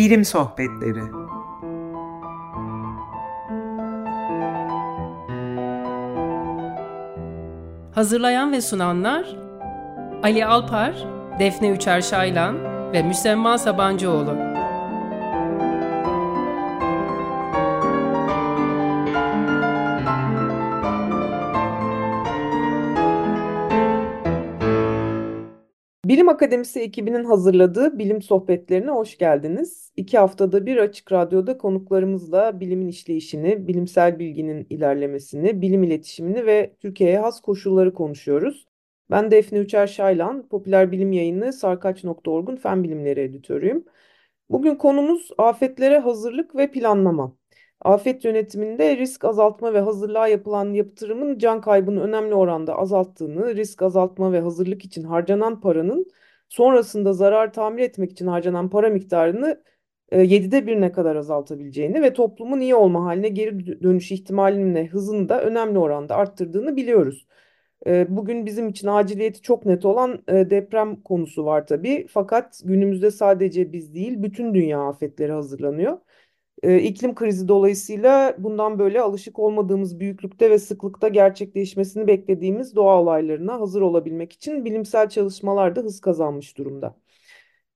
Bilim Sohbetleri Hazırlayan ve sunanlar Ali Alpar, Defne Üçer Şaylan ve Müsemma Sabancıoğlu. Akademisi ekibinin hazırladığı bilim sohbetlerine hoş geldiniz. İki haftada bir Açık Radyo'da konuklarımızla bilimin işleyişini, bilimsel bilginin ilerlemesini, bilim iletişimini ve Türkiye'ye has koşulları konuşuyoruz. Ben Defne Üçer Şaylan, popüler bilim yayını Sarkaç.org'un fen bilimleri editörüyüm. Bugün konumuz afetlere hazırlık ve planlama. Afet yönetiminde risk azaltma ve hazırlığa yapılan yatırımın can kaybını önemli oranda azalttığını, risk azaltma ve hazırlık için harcanan paranın sonrasında zarar tamir etmek için harcanan para miktarını e, 7'de birine kadar azaltabileceğini ve toplumun iyi olma haline geri dönüş ihtimalinin hızını da önemli oranda arttırdığını biliyoruz. E, bugün bizim için aciliyeti çok net olan e, deprem konusu var tabii. Fakat günümüzde sadece biz değil bütün dünya afetlere hazırlanıyor. E, iklim krizi dolayısıyla bundan böyle alışık olmadığımız büyüklükte ve sıklıkta gerçekleşmesini beklediğimiz doğa olaylarına hazır olabilmek için bilimsel çalışmalar da hız kazanmış durumda.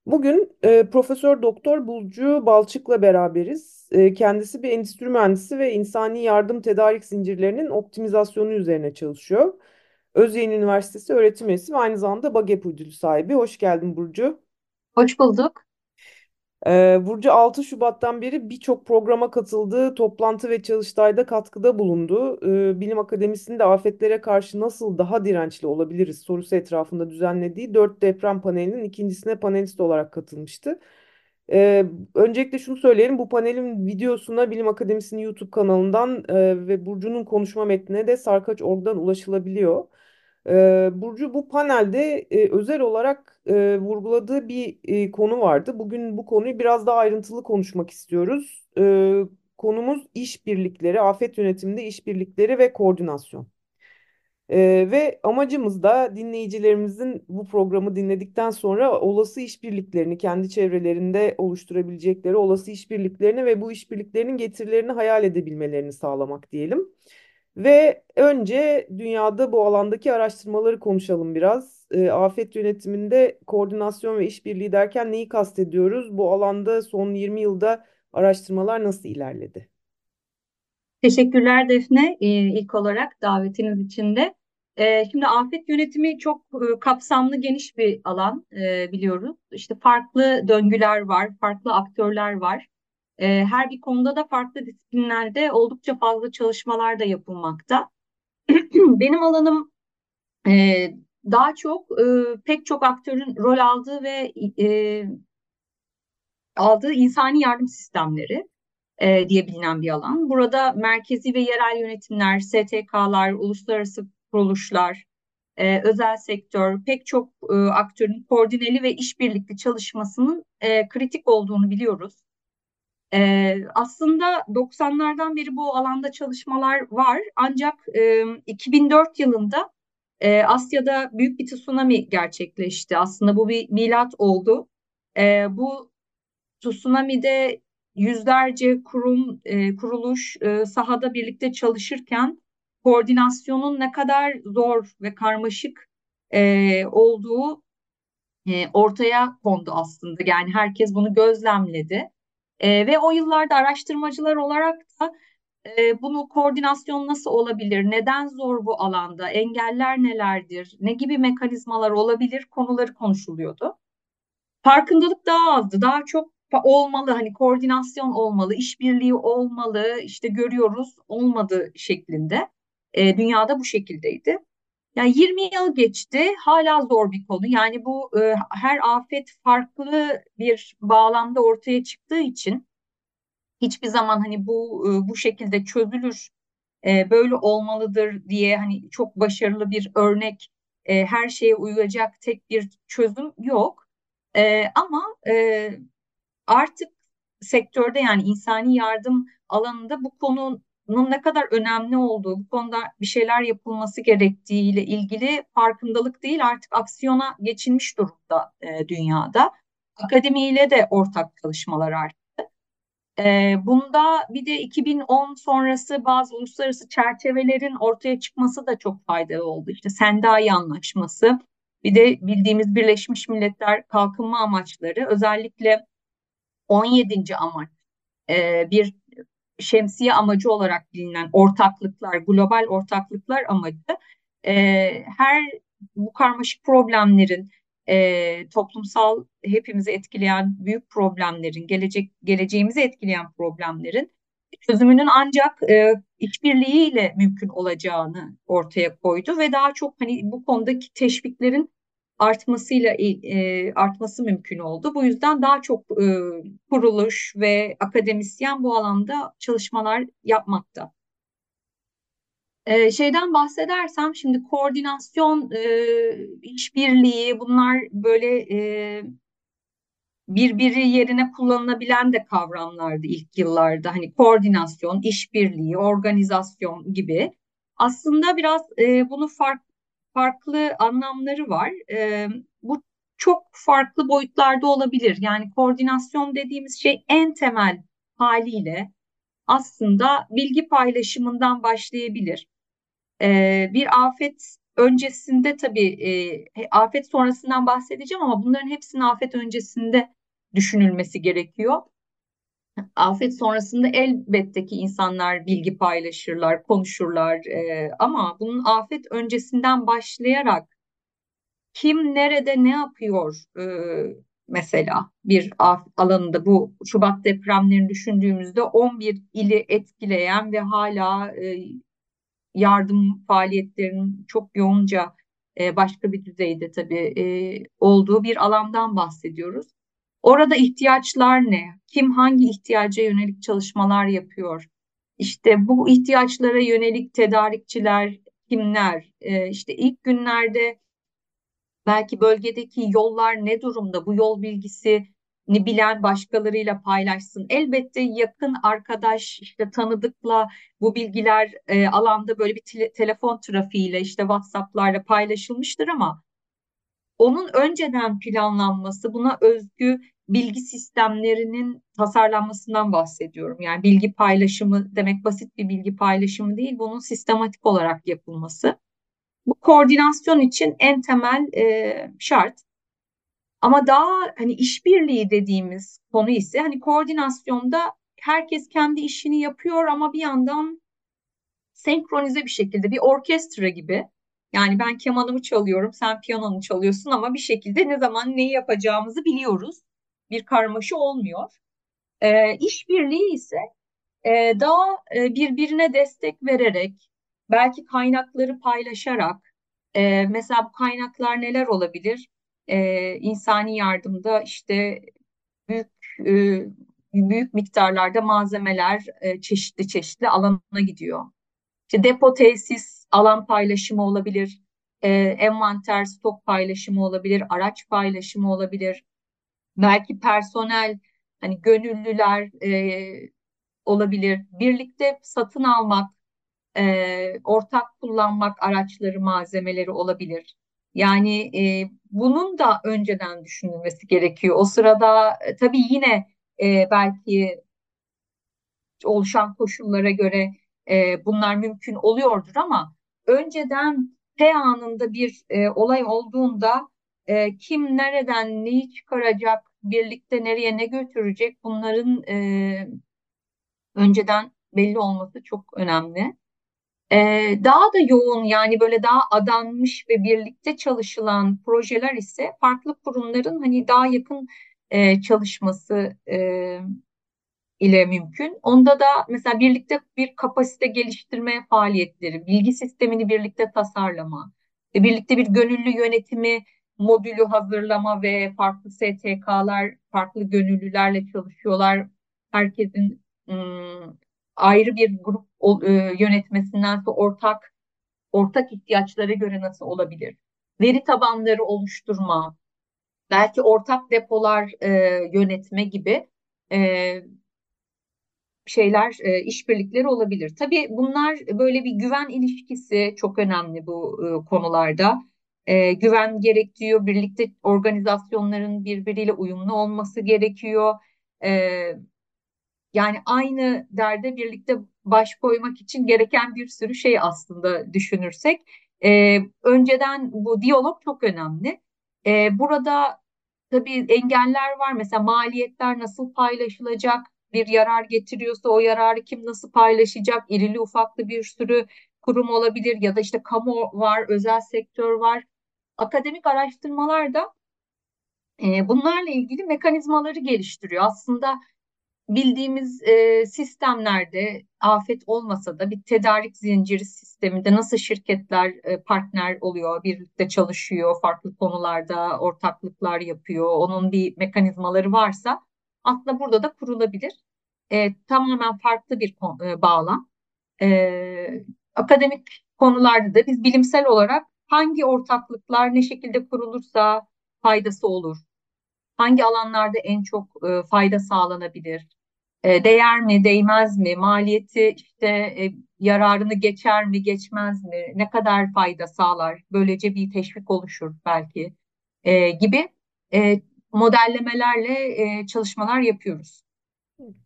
Bugün e, Profesör Doktor Bulcu Balçık'la beraberiz. E, kendisi bir endüstri mühendisi ve insani yardım tedarik zincirlerinin optimizasyonu üzerine çalışıyor. Özyeğin Üniversitesi öğretim üyesi ve aynı zamanda BAGEP ödülü sahibi. Hoş geldin Burcu. Hoş bulduk. Ee, Burcu 6 Şubat'tan beri birçok programa katıldı, toplantı ve çalıştayda katkıda bulundu. Ee, Bilim Akademisi'nin de afetlere karşı nasıl daha dirençli olabiliriz sorusu etrafında düzenlediği 4 deprem panelinin ikincisine panelist olarak katılmıştı. Ee, öncelikle şunu söyleyelim, bu panelin videosuna Bilim Akademisi'nin YouTube kanalından e, ve Burcu'nun konuşma metnine de Sarkaç.org'dan ulaşılabiliyor. Burcu bu panelde özel olarak e, vurguladığı bir konu vardı. Bugün bu konuyu biraz daha ayrıntılı konuşmak istiyoruz. Konumuz işbirlikleri, afet yönetiminde işbirlikleri ve koordinasyon. Ve amacımız da dinleyicilerimizin bu programı dinledikten sonra olası işbirliklerini, kendi çevrelerinde oluşturabilecekleri olası işbirliklerini ve bu işbirliklerinin getirilerini hayal edebilmelerini sağlamak diyelim. Ve önce dünyada bu alandaki araştırmaları konuşalım biraz. E, afet yönetiminde koordinasyon ve işbirliği derken neyi kastediyoruz? Bu alanda son 20 yılda araştırmalar nasıl ilerledi? Teşekkürler Defne ee, ilk olarak davetiniz için de. Ee, şimdi afet yönetimi çok e, kapsamlı geniş bir alan e, biliyoruz. İşte farklı döngüler var, farklı aktörler var. E, her bir konuda da farklı disiplinlerde oldukça fazla çalışmalar da yapılmakta. Benim alanım e, daha çok e, pek çok aktörün rol aldığı ve e, aldığı insani yardım sistemleri e, diye bilinen bir alan. Burada merkezi ve yerel yönetimler, STK'lar, uluslararası kuruluşlar, e, özel sektör, pek çok e, aktörün koordineli ve işbirlikli çalışmasının e, kritik olduğunu biliyoruz. Ee, aslında 90'lardan beri bu alanda çalışmalar var ancak e, 2004 yılında e, Asya'da büyük bir tsunami gerçekleşti. Aslında bu bir milat oldu. E, bu tsunami'de yüzlerce kurum, e, kuruluş e, sahada birlikte çalışırken koordinasyonun ne kadar zor ve karmaşık e, olduğu e, ortaya kondu aslında. Yani herkes bunu gözlemledi. E, ve o yıllarda araştırmacılar olarak da e, bunu koordinasyon nasıl olabilir, neden zor bu alanda, engeller nelerdir, ne gibi mekanizmalar olabilir konuları konuşuluyordu. Farkındalık daha azdı, daha çok olmalı, hani koordinasyon olmalı, işbirliği olmalı, işte görüyoruz olmadı şeklinde. E, dünyada bu şekildeydi. Yani 20 yıl geçti, hala zor bir konu. Yani bu e, her afet farklı bir bağlamda ortaya çıktığı için hiçbir zaman hani bu e, bu şekilde çözülür, e, böyle olmalıdır diye hani çok başarılı bir örnek, e, her şeye uyacak tek bir çözüm yok. E, ama e, artık sektörde yani insani yardım alanında bu konu bunun ne kadar önemli olduğu, bu konuda bir şeyler yapılması gerektiği ile ilgili farkındalık değil artık aksiyona geçilmiş durumda e, dünyada. akademiyle de ortak çalışmalar arttı. E, bunda bir de 2010 sonrası bazı uluslararası çerçevelerin ortaya çıkması da çok faydalı oldu. İşte Sendai Anlaşması, bir de bildiğimiz Birleşmiş Milletler Kalkınma Amaçları, özellikle 17. amaç e, bir şemsiye amacı olarak bilinen ortaklıklar, global ortaklıklar amacı e, her bu karmaşık problemlerin e, toplumsal hepimizi etkileyen büyük problemlerin, gelecek geleceğimizi etkileyen problemlerin çözümünün ancak e, işbirliğiyle mümkün olacağını ortaya koydu ve daha çok hani bu konudaki teşviklerin artmasıyla e, artması mümkün oldu. Bu yüzden daha çok e, kuruluş ve akademisyen bu alanda çalışmalar yapmakta. E, şeyden bahsedersem şimdi koordinasyon, e, işbirliği bunlar böyle e, birbiri yerine kullanılabilen de kavramlardı ilk yıllarda. Hani koordinasyon, işbirliği, organizasyon gibi. Aslında biraz e, bunu fark, farklı anlamları var. E, bu çok farklı boyutlarda olabilir. Yani koordinasyon dediğimiz şey en temel haliyle aslında bilgi paylaşımından başlayabilir. E, bir afet öncesinde tabii e, afet sonrasından bahsedeceğim ama bunların hepsinin afet öncesinde düşünülmesi gerekiyor. Afet sonrasında elbette ki insanlar bilgi paylaşırlar, konuşurlar e, ama bunun afet öncesinden başlayarak kim nerede ne yapıyor e, mesela bir alanında bu Şubat depremlerini düşündüğümüzde 11 ili etkileyen ve hala e, yardım faaliyetlerinin çok yoğunca e, başka bir düzeyde tabii e, olduğu bir alandan bahsediyoruz. Orada ihtiyaçlar ne? Kim hangi ihtiyaca yönelik çalışmalar yapıyor? İşte bu ihtiyaçlara yönelik tedarikçiler kimler? E, işte ilk günlerde belki bölgedeki yollar ne durumda? Bu yol bilgisi ni bilen başkalarıyla paylaşsın. Elbette yakın arkadaş işte tanıdıkla bu bilgiler e, alanda böyle bir te telefon trafiğiyle işte WhatsApp'larla paylaşılmıştır ama onun önceden planlanması buna özgü bilgi sistemlerinin tasarlanmasından bahsediyorum. Yani bilgi paylaşımı demek basit bir bilgi paylaşımı değil, bunun sistematik olarak yapılması. Bu koordinasyon için en temel e, şart. Ama daha hani işbirliği dediğimiz konu ise hani koordinasyonda herkes kendi işini yapıyor ama bir yandan senkronize bir şekilde bir orkestra gibi. Yani ben kemanımı çalıyorum, sen piyanonu çalıyorsun ama bir şekilde ne zaman neyi yapacağımızı biliyoruz. Bir karmaşa olmuyor. E, işbirliği ise e, daha e, birbirine destek vererek, belki kaynakları paylaşarak, e, mesela bu kaynaklar neler olabilir? e, insani yardımda işte büyük e, büyük miktarlarda malzemeler e, çeşitli çeşitli alana gidiyor. İşte depo tesis alan paylaşımı olabilir, e, envanter stok paylaşımı olabilir, araç paylaşımı olabilir. Belki personel hani gönüllüler e, olabilir. Birlikte satın almak, e, ortak kullanmak araçları, malzemeleri olabilir. Yani e, bunun da önceden düşünülmesi gerekiyor. O sırada e, tabii yine e, belki oluşan koşullara göre e, bunlar mümkün oluyordur ama önceden T anında bir e, olay olduğunda e, kim nereden neyi çıkaracak, birlikte nereye ne götürecek bunların e, önceden belli olması çok önemli. Ee, daha da yoğun yani böyle daha adanmış ve birlikte çalışılan projeler ise farklı kurumların hani daha yakın e, çalışması e, ile mümkün. Onda da mesela birlikte bir kapasite geliştirme faaliyetleri, bilgi sistemini birlikte tasarlama, ve birlikte bir gönüllü yönetimi modülü hazırlama ve farklı STK'lar, farklı gönüllülerle çalışıyorlar. Herkesin ım, ayrı bir grup e, yönetmesinden sonra ortak ortak ihtiyaçlara göre nasıl olabilir? Veri tabanları oluşturma, belki ortak depolar e, yönetme gibi e, şeyler, e, işbirlikleri olabilir. Tabii bunlar böyle bir güven ilişkisi çok önemli bu e, konularda. E, güven gerekiyor. Birlikte organizasyonların birbiriyle uyumlu olması gerekiyor. E, yani aynı derde birlikte baş koymak için gereken bir sürü şey aslında düşünürsek. E, önceden bu diyalog çok önemli. E, burada tabii engeller var. Mesela maliyetler nasıl paylaşılacak? Bir yarar getiriyorsa o yararı kim nasıl paylaşacak? İrili ufaklı bir sürü kurum olabilir ya da işte kamu var, özel sektör var. Akademik araştırmalar da e, bunlarla ilgili mekanizmaları geliştiriyor. Aslında bildiğimiz e, sistemlerde afet olmasa da bir tedarik zinciri sisteminde nasıl şirketler e, partner oluyor, birlikte çalışıyor, farklı konularda ortaklıklar yapıyor, onun bir mekanizmaları varsa aslında burada da kurulabilir. E, tamamen farklı bir e, bağlam. E, akademik konularda da biz bilimsel olarak hangi ortaklıklar ne şekilde kurulursa faydası olur, hangi alanlarda en çok e, fayda sağlanabilir, e, değer mi, değmez mi, maliyeti işte e, yararını geçer mi, geçmez mi, ne kadar fayda sağlar, böylece bir teşvik oluşur belki e, gibi e, modellemelerle e, çalışmalar yapıyoruz.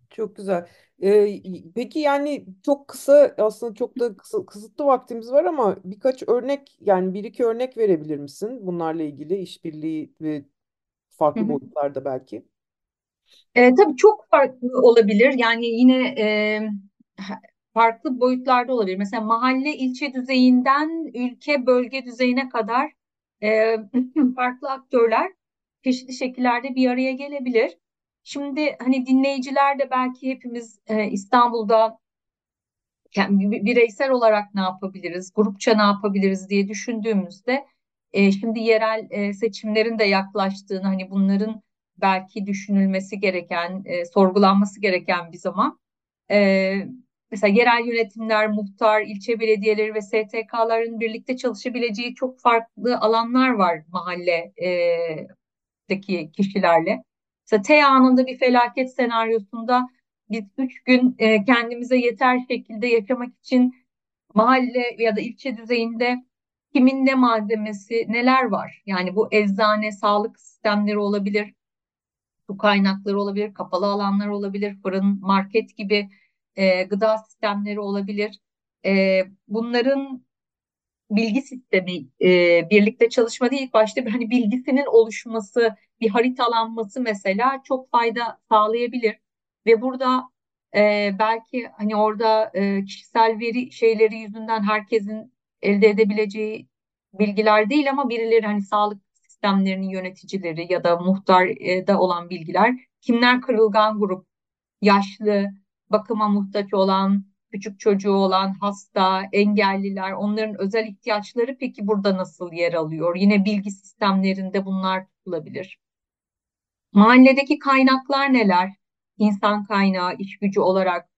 Çok güzel. Ee, peki yani çok kısa aslında çok da kısa, kısıtlı vaktimiz var ama birkaç örnek yani bir iki örnek verebilir misin bunlarla ilgili işbirliği ve farklı Hı boyutlarda belki? E, tabii çok farklı olabilir. Yani yine e, farklı boyutlarda olabilir. Mesela mahalle, ilçe düzeyinden ülke, bölge düzeyine kadar e, farklı aktörler çeşitli şekillerde bir araya gelebilir. Şimdi hani dinleyiciler de belki hepimiz e, İstanbul'da yani bireysel olarak ne yapabiliriz, grupça ne yapabiliriz diye düşündüğümüzde e, şimdi yerel e, seçimlerin de yaklaştığını hani bunların belki düşünülmesi gereken, e, sorgulanması gereken bir zaman. E, mesela yerel yönetimler, muhtar, ilçe belediyeleri ve STK'ların birlikte çalışabileceği çok farklı alanlar var mahalledeki kişilerle. Mesela T anında bir felaket senaryosunda biz üç gün e, kendimize yeter şekilde yaşamak için mahalle ya da ilçe düzeyinde kimin ne malzemesi neler var? Yani bu eczane, sağlık sistemleri olabilir, su kaynakları olabilir, kapalı alanlar olabilir, fırın, market gibi e, gıda sistemleri olabilir. E, bunların bilgi sistemi e, birlikte çalışma değil, başta bir hani bilgisinin oluşması, bir haritalanması mesela çok fayda sağlayabilir. Ve burada e, belki hani orada e, kişisel veri şeyleri yüzünden herkesin elde edebileceği bilgiler değil ama birileri hani sağlık sistemlerinin yöneticileri ya da muhtarda olan bilgiler kimler kırılgan grup, yaşlı, bakıma muhtaç olan, küçük çocuğu olan, hasta, engelliler, onların özel ihtiyaçları peki burada nasıl yer alıyor? Yine bilgi sistemlerinde bunlar tutulabilir. Mahalledeki kaynaklar neler? İnsan kaynağı, iş gücü olarak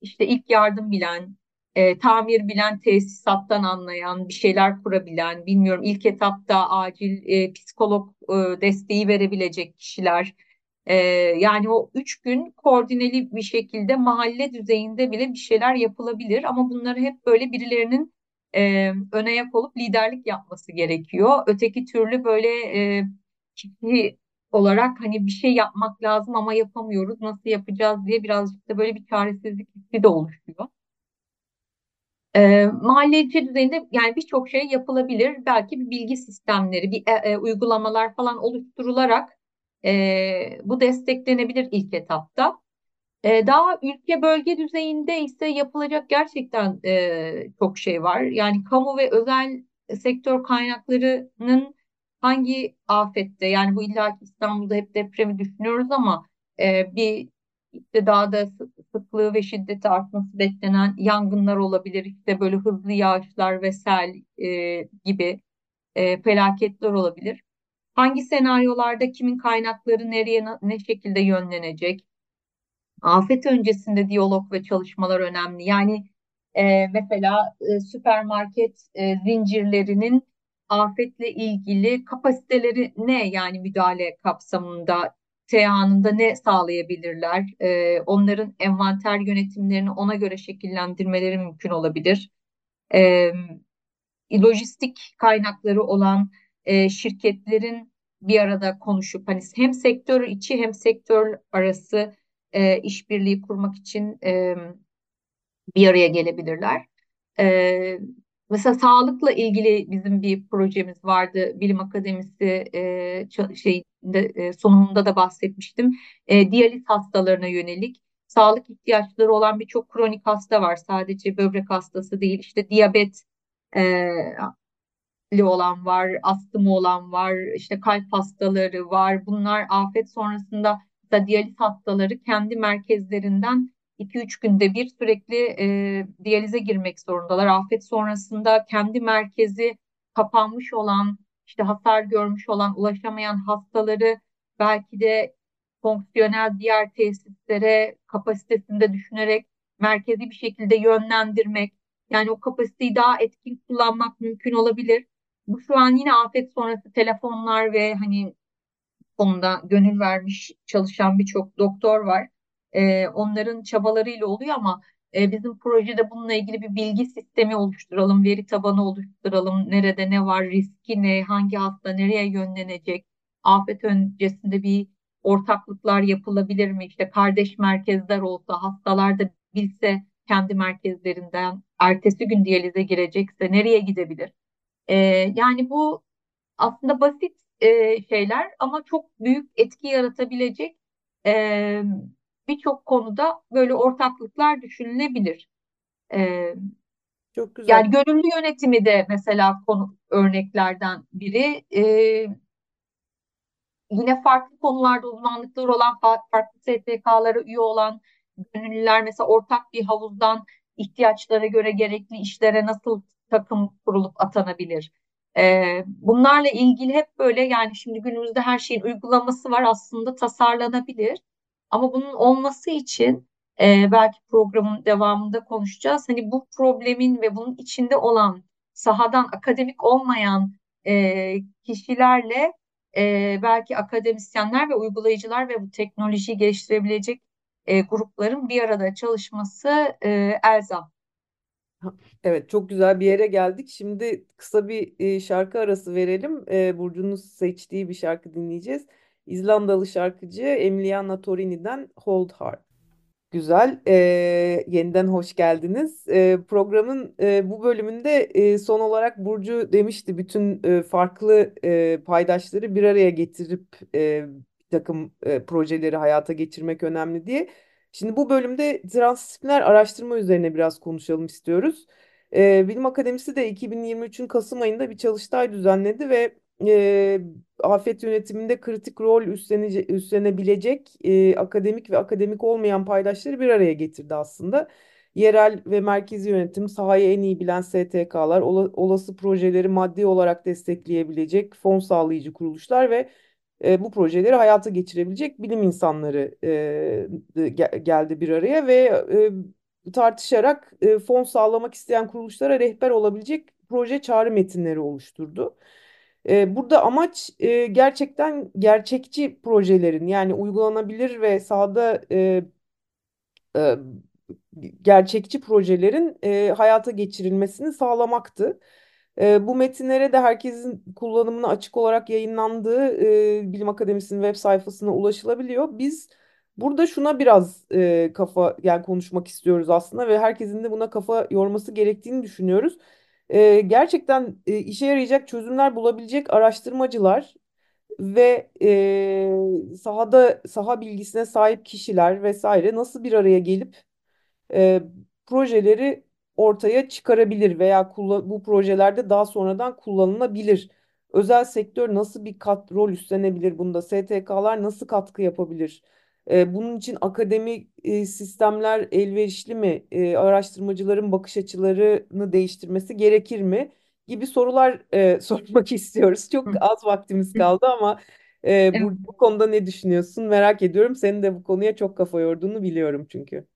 işte ilk yardım bilen, e, tamir bilen, tesisattan anlayan, bir şeyler kurabilen, bilmiyorum ilk etapta acil e, psikolog e, desteği verebilecek kişiler. E, yani o üç gün koordineli bir şekilde mahalle düzeyinde bile bir şeyler yapılabilir ama bunları hep böyle birilerinin e, öne yak olup liderlik yapması gerekiyor. Öteki türlü böyle e, kişi olarak hani bir şey yapmak lazım ama yapamıyoruz, nasıl yapacağız diye birazcık da böyle bir çaresizlik hissi de oluşuyor. E, mahalleci düzeyinde yani birçok şey yapılabilir. Belki bir bilgi sistemleri, bir e, e, uygulamalar falan oluşturularak e, bu desteklenebilir ilk etapta. E, daha ülke bölge düzeyinde ise yapılacak gerçekten e, çok şey var. Yani kamu ve özel sektör kaynaklarının hangi afette yani bu illa İstanbul'da hep depremi düşünüyoruz ama e, bir işte daha da sıklığı ve şiddeti artması beklenen yangınlar olabilir. İşte böyle hızlı yağışlar ve sel e, gibi e, felaketler olabilir. Hangi senaryolarda kimin kaynakları nereye ne şekilde yönlenecek? Afet öncesinde diyalog ve çalışmalar önemli. Yani e, mesela e, süpermarket e, zincirlerinin afetle ilgili kapasiteleri ne yani müdahale kapsamında T anında ne sağlayabilirler? E, onların envanter yönetimlerini ona göre şekillendirmeleri mümkün olabilir. E, lojistik kaynakları olan e, şirketlerin bir arada konuşup hani hem sektör içi hem sektör arası e, işbirliği kurmak için e, bir araya gelebilirler. E, mesela sağlıkla ilgili bizim bir projemiz vardı. Bilim Akademisi e, şeyinde e, sonunda da bahsetmiştim. E, diyaliz hastalarına yönelik sağlık ihtiyaçları olan birçok kronik hasta var. Sadece böbrek hastası değil, işte diyabet e, olan var, astımı olan var, işte kalp hastaları var. Bunlar afet sonrasında da diyaliz hastaları kendi merkezlerinden 2-3 günde bir sürekli e, diyalize girmek zorundalar. Afet sonrasında kendi merkezi kapanmış olan, işte hasar görmüş olan, ulaşamayan hastaları belki de fonksiyonel diğer tesislere kapasitesinde düşünerek merkezi bir şekilde yönlendirmek, yani o kapasiteyi daha etkin kullanmak mümkün olabilir. Bu şu an yine afet sonrası telefonlar ve hani konuda gönül vermiş çalışan birçok doktor var. Ee, onların çabalarıyla oluyor ama e, bizim projede bununla ilgili bir bilgi sistemi oluşturalım, veri tabanı oluşturalım. Nerede ne var, riski ne, hangi hasta nereye yönlenecek, afet öncesinde bir ortaklıklar yapılabilir mi? İşte kardeş merkezler olsa, hastalar da bilse kendi merkezlerinden ertesi gün diyalize girecekse nereye gidebilir? Ee, yani bu aslında basit e, şeyler ama çok büyük etki yaratabilecek e, birçok konuda böyle ortaklıklar düşünülebilir. E, çok güzel. Yani gönüllü yönetimi de mesela konu örneklerden biri. E, yine farklı konularda uzmanlıkları olan farklı STK'lara üye olan gönüllüler mesela ortak bir havuzdan ihtiyaçlara göre gerekli işlere nasıl takım kurulup atanabilir? Ee, bunlarla ilgili hep böyle yani şimdi günümüzde her şeyin uygulaması var aslında tasarlanabilir. Ama bunun olması için e, belki programın devamında konuşacağız. Hani bu problemin ve bunun içinde olan sahadan akademik olmayan e, kişilerle e, belki akademisyenler ve uygulayıcılar ve bu teknolojiyi geliştirebilecek e, grupların bir arada çalışması e, elzem. Evet çok güzel bir yere geldik. Şimdi kısa bir şarkı arası verelim. E, Burcu'nun seçtiği bir şarkı dinleyeceğiz. İzlandalı şarkıcı Emiliana Torini'den Hold Hard. Güzel. E, yeniden hoş geldiniz. E, programın e, bu bölümünde e, son olarak Burcu demişti bütün e, farklı e, paydaşları bir araya getirip e, bir takım e, projeleri hayata geçirmek önemli diye. Şimdi bu bölümde transdisipliner araştırma üzerine biraz konuşalım istiyoruz. E, Bilim Akademisi de 2023'ün Kasım ayında bir çalıştay düzenledi ve e, afet yönetiminde kritik rol üstlenebilecek e, akademik ve akademik olmayan paydaşları bir araya getirdi aslında. Yerel ve merkezi yönetim, sahayı en iyi bilen STK'lar, olası projeleri maddi olarak destekleyebilecek fon sağlayıcı kuruluşlar ve e, bu projeleri hayata geçirebilecek bilim insanları e, geldi bir araya ve e, tartışarak e, fon sağlamak isteyen kuruluşlara rehber olabilecek proje çağrı metinleri oluşturdu. E, burada amaç e, gerçekten gerçekçi projelerin yani uygulanabilir ve sahada e, e, gerçekçi projelerin e, hayata geçirilmesini sağlamaktı. Bu metinlere de herkesin kullanımına açık olarak yayınlandığı Bilim Akademisi'nin web sayfasına ulaşılabiliyor. Biz burada şuna biraz kafa yani konuşmak istiyoruz aslında ve herkesin de buna kafa yorması gerektiğini düşünüyoruz. Gerçekten işe yarayacak çözümler bulabilecek araştırmacılar ve sahada saha bilgisine sahip kişiler vesaire nasıl bir araya gelip projeleri ortaya çıkarabilir veya bu projelerde daha sonradan kullanılabilir. Özel sektör nasıl bir kat rol üstlenebilir bunda? STK'lar nasıl katkı yapabilir? E, bunun için akademik e, sistemler elverişli mi? E, araştırmacıların bakış açılarını değiştirmesi gerekir mi? Gibi sorular e, sormak istiyoruz. Çok az vaktimiz kaldı ama e, bu, bu konuda ne düşünüyorsun? Merak ediyorum. Senin de bu konuya çok kafa yorduğunu biliyorum çünkü.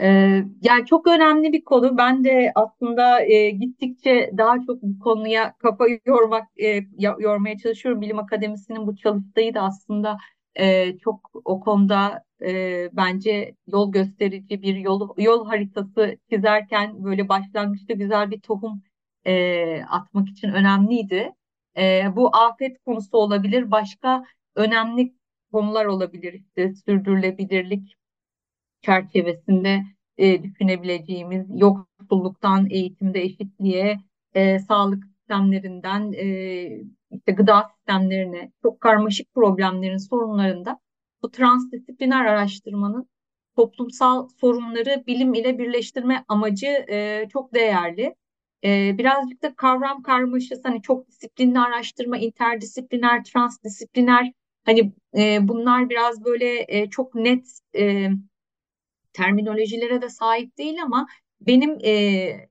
Ee, yani çok önemli bir konu. Ben de aslında e, gittikçe daha çok bu konuya kafa yormak e, yormaya çalışıyorum. Bilim Akademisi'nin bu çalıştayı da aslında e, çok o konuda e, bence yol gösterici bir yol yol haritası çizerken böyle başlangıçta güzel bir tohum e, atmak için önemliydi. E, bu afet konusu olabilir, başka önemli konular olabilir. İşte sürdürülebilirlik çerçevesinde e, düşünebileceğimiz yoksulluktan eğitimde eşitliğe, e, sağlık sistemlerinden e, işte gıda sistemlerine çok karmaşık problemlerin sorunlarında bu transdisipliner araştırmanın toplumsal sorunları bilim ile birleştirme amacı e, çok değerli. E, birazcık da kavram karmaşası hani çok disiplinli araştırma, interdisipliner, transdisipliner hani e, bunlar biraz böyle e, çok net e, terminolojilere de sahip değil ama benim e,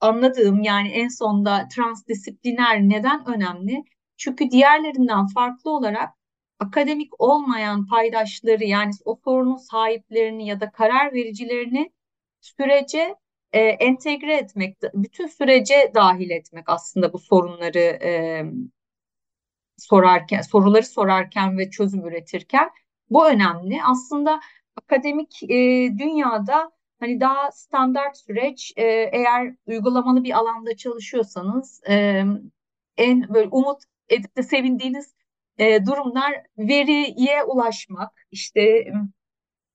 anladığım yani en sonda transdisipliner neden önemli? Çünkü diğerlerinden farklı olarak akademik olmayan paydaşları yani o sorunun sahiplerini ya da karar vericilerini sürece e, entegre etmek, bütün sürece dahil etmek aslında bu sorunları e, sorarken, soruları sorarken ve çözüm üretirken bu önemli. Aslında akademik e, dünyada hani daha standart süreç e, eğer uygulamalı bir alanda çalışıyorsanız e, en böyle umut edip de sevindiğiniz e, durumlar veriye ulaşmak, işte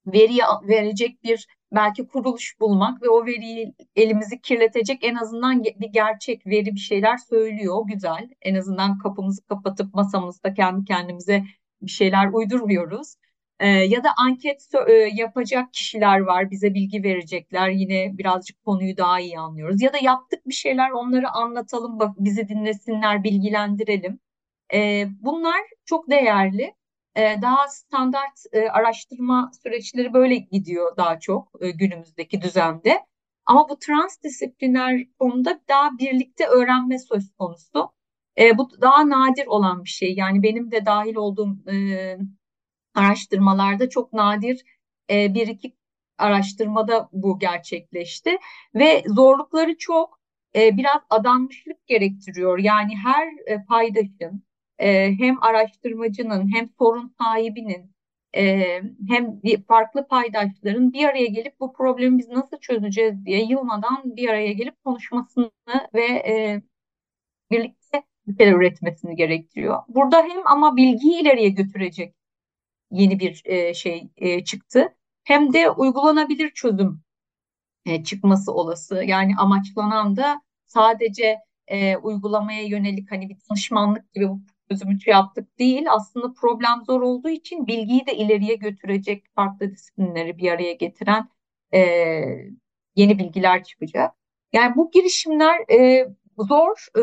veriye verecek bir belki kuruluş bulmak ve o veriyi elimizi kirletecek en azından bir gerçek veri bir şeyler söylüyor. Güzel. En azından kapımızı kapatıp masamızda kendi kendimize bir şeyler uydurmuyoruz. Ee, ya da anket e, yapacak kişiler var, bize bilgi verecekler. Yine birazcık konuyu daha iyi anlıyoruz. Ya da yaptık bir şeyler, onları anlatalım, bak bizi dinlesinler, bilgilendirelim. Ee, bunlar çok değerli. Ee, daha standart e, araştırma süreçleri böyle gidiyor daha çok e, günümüzdeki düzende. Ama bu transdisipliner konuda daha birlikte öğrenme söz konusu. E, bu daha nadir olan bir şey. Yani benim de dahil olduğum araştırmalarda çok nadir bir iki araştırmada bu gerçekleşti ve zorlukları çok biraz adanmışlık gerektiriyor. Yani her paydaşın e, hem araştırmacının hem sorun sahibinin e, hem farklı paydaşların bir araya gelip bu problemi biz nasıl çözeceğiz diye yılmadan bir araya gelip konuşmasını ve e, birlikte bir şeyler üretmesini gerektiriyor. Burada hem ama bilgiyi ileriye götürecek yeni bir e, şey e, çıktı hem de uygulanabilir çözüm e, çıkması olası. Yani amaçlanan da sadece e, uygulamaya yönelik hani bir danışmanlık gibi bu çözümü yaptık değil. Aslında problem zor olduğu için bilgiyi de ileriye götürecek farklı disiplinleri bir araya getiren e, yeni bilgiler çıkacak. Yani bu girişimler e, zor e,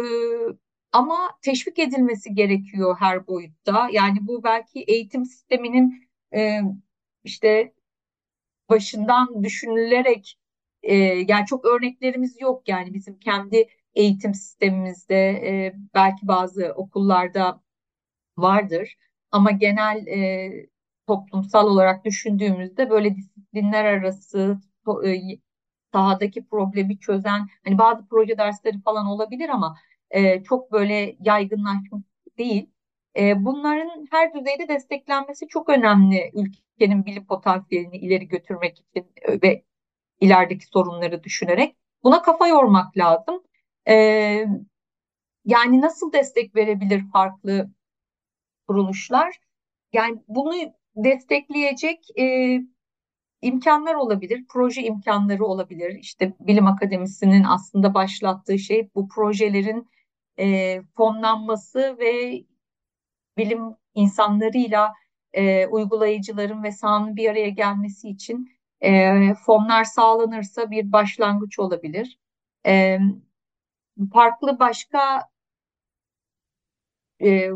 ama teşvik edilmesi gerekiyor her boyutta. Yani bu belki eğitim sisteminin e, işte başından düşünülerek e, yani çok örneklerimiz yok yani bizim kendi eğitim sistemimizde e, belki bazı okullarda vardır ama genel e, toplumsal olarak düşündüğümüzde böyle disiplinler arası e, sahadaki problemi çözen hani bazı proje dersleri falan olabilir ama e, çok böyle yaygınlaşmış değil. E, bunların her düzeyde desteklenmesi çok önemli ülkenin bilim potansiyelini ileri götürmek için e, ve ilerideki sorunları düşünerek. Buna kafa yormak lazım. E, yani nasıl destek verebilir farklı kuruluşlar? Yani bunu destekleyecek e, imkanlar olabilir, proje imkanları olabilir. İşte Bilim Akademisi'nin aslında başlattığı şey bu projelerin e, fonlanması ve bilim insanlarıyla e, uygulayıcıların ve sahanın bir araya gelmesi için e, fonlar sağlanırsa bir başlangıç olabilir. E, farklı başka e,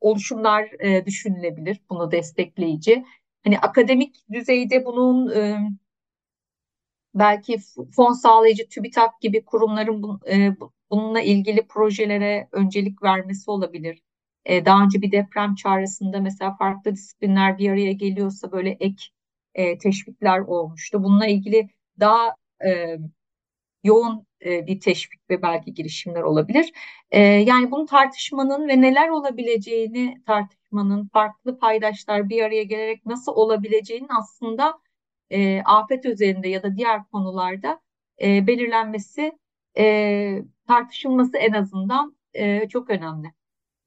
oluşumlar e, düşünülebilir bunu destekleyici. Hani akademik düzeyde bunun e, belki fon sağlayıcı TÜBİTAK gibi kurumların bu, e, bununla ilgili projelere öncelik vermesi olabilir. E, daha önce bir deprem çağrısında mesela farklı disiplinler bir araya geliyorsa böyle ek e, teşvikler olmuştu. Bununla ilgili daha e, yoğun e, bir teşvik ve belki girişimler olabilir. E, yani bunu tartışmanın ve neler olabileceğini tartışmanın, farklı paydaşlar bir araya gelerek nasıl olabileceğinin aslında e, afet üzerinde ya da diğer konularda belirlenmesi e, tartışılması en azından e, çok önemli.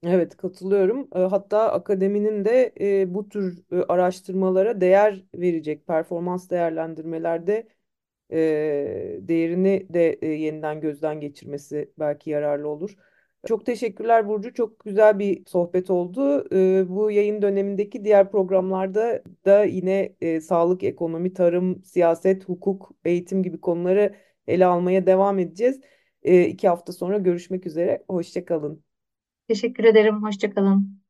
Evet katılıyorum. E, Hatta akademinin de e, bu tür e, araştırmalara değer verecek performans değerlendirmelerde e, değerini de e, yeniden gözden geçirmesi belki yararlı olur. Çok teşekkürler Burcu. Çok güzel bir sohbet oldu. E, bu yayın dönemindeki diğer programlarda da yine e, sağlık, ekonomi, tarım, siyaset, hukuk, eğitim gibi konuları ele almaya devam edeceğiz. E, iki hafta sonra görüşmek üzere. Hoşça kalın. Teşekkür ederim. Hoşça kalın.